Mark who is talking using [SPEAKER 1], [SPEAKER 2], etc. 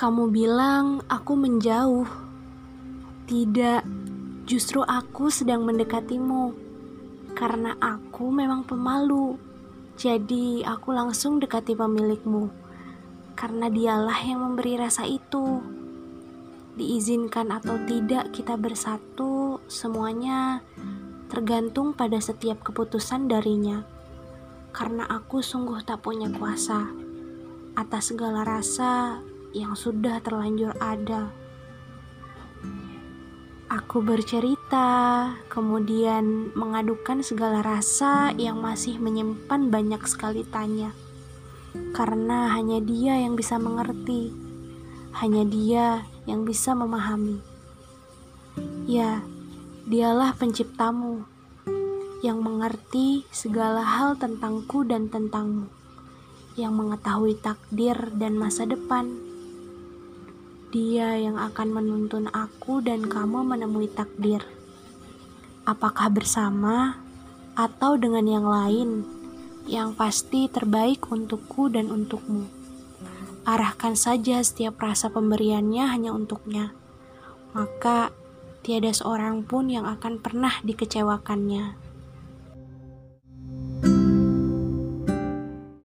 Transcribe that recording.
[SPEAKER 1] Kamu bilang aku menjauh. Tidak, justru aku sedang mendekatimu. Karena aku memang pemalu. Jadi aku langsung dekati pemilikmu. Karena dialah yang memberi rasa itu. Diizinkan atau tidak kita bersatu, semuanya tergantung pada setiap keputusan darinya. Karena aku sungguh tak punya kuasa atas segala rasa yang sudah terlanjur ada. Aku bercerita, kemudian mengadukan segala rasa yang masih menyimpan banyak sekali tanya. Karena hanya dia yang bisa mengerti, hanya dia yang bisa memahami. Ya, dialah penciptamu yang mengerti segala hal tentangku dan tentangmu, yang mengetahui takdir dan masa depan dia yang akan menuntun aku dan kamu menemui takdir. Apakah bersama atau dengan yang lain, yang pasti terbaik untukku dan untukmu. Arahkan saja setiap rasa pemberiannya hanya untuknya. Maka tiada seorang pun yang akan pernah dikecewakannya.